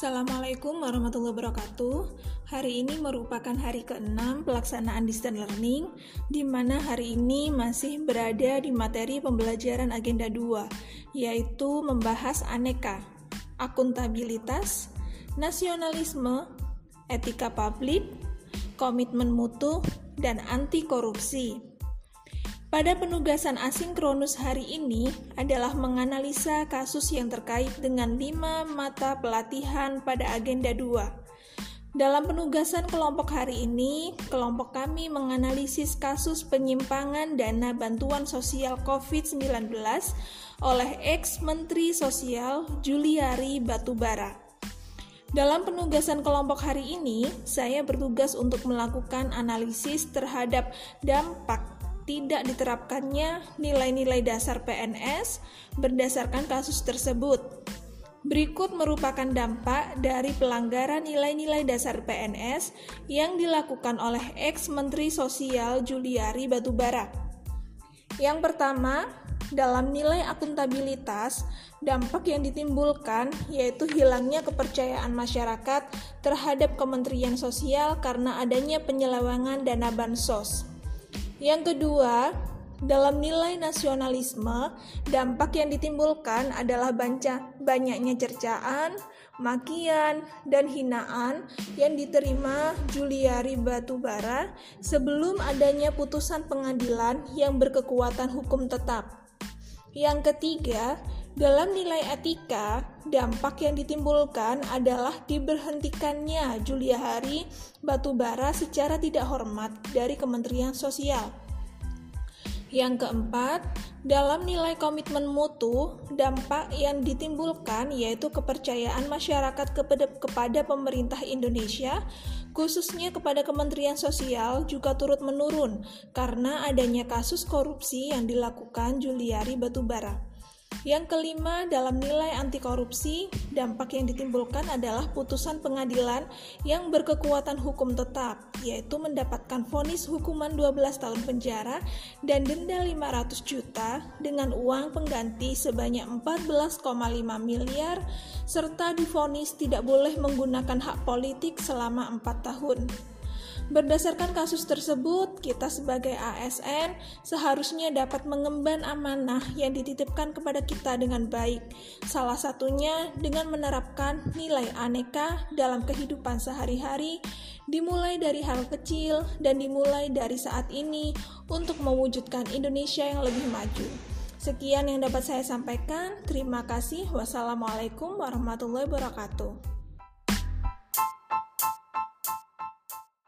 Assalamualaikum warahmatullahi wabarakatuh. Hari ini merupakan hari ke-6 pelaksanaan distance learning, di mana hari ini masih berada di materi pembelajaran agenda 2, yaitu membahas aneka, akuntabilitas, nasionalisme, etika publik, komitmen mutu, dan anti korupsi. Pada penugasan asinkronus hari ini adalah menganalisa kasus yang terkait dengan lima mata pelatihan pada agenda 2. Dalam penugasan kelompok hari ini, kelompok kami menganalisis kasus penyimpangan dana bantuan sosial COVID-19 oleh ex-Menteri Sosial Juliari Batubara. Dalam penugasan kelompok hari ini, saya bertugas untuk melakukan analisis terhadap dampak tidak diterapkannya nilai-nilai dasar PNS berdasarkan kasus tersebut. Berikut merupakan dampak dari pelanggaran nilai-nilai dasar PNS yang dilakukan oleh ex-Menteri Sosial Juliari Batubara. Yang pertama, dalam nilai akuntabilitas, dampak yang ditimbulkan yaitu hilangnya kepercayaan masyarakat terhadap Kementerian Sosial karena adanya penyelewengan dana bansos. Yang kedua, dalam nilai nasionalisme, dampak yang ditimbulkan adalah banca, banyaknya cercaan, makian, dan hinaan yang diterima Juliari Batubara sebelum adanya putusan pengadilan yang berkekuatan hukum tetap. Yang ketiga, dalam nilai etika, dampak yang ditimbulkan adalah diberhentikannya Julia Hari Batubara secara tidak hormat dari Kementerian Sosial. Yang keempat, dalam nilai komitmen mutu, dampak yang ditimbulkan yaitu kepercayaan masyarakat kepada, pemerintah Indonesia, khususnya kepada Kementerian Sosial, juga turut menurun karena adanya kasus korupsi yang dilakukan Juliari Batubara. Yang kelima, dalam nilai anti korupsi, dampak yang ditimbulkan adalah putusan pengadilan yang berkekuatan hukum tetap, yaitu mendapatkan vonis hukuman 12 tahun penjara dan denda 500 juta dengan uang pengganti sebanyak 14,5 miliar serta divonis tidak boleh menggunakan hak politik selama 4 tahun. Berdasarkan kasus tersebut, kita sebagai ASN seharusnya dapat mengemban amanah yang dititipkan kepada kita dengan baik. Salah satunya dengan menerapkan nilai aneka dalam kehidupan sehari-hari, dimulai dari hal kecil dan dimulai dari saat ini untuk mewujudkan Indonesia yang lebih maju. Sekian yang dapat saya sampaikan. Terima kasih. Wassalamualaikum warahmatullahi wabarakatuh.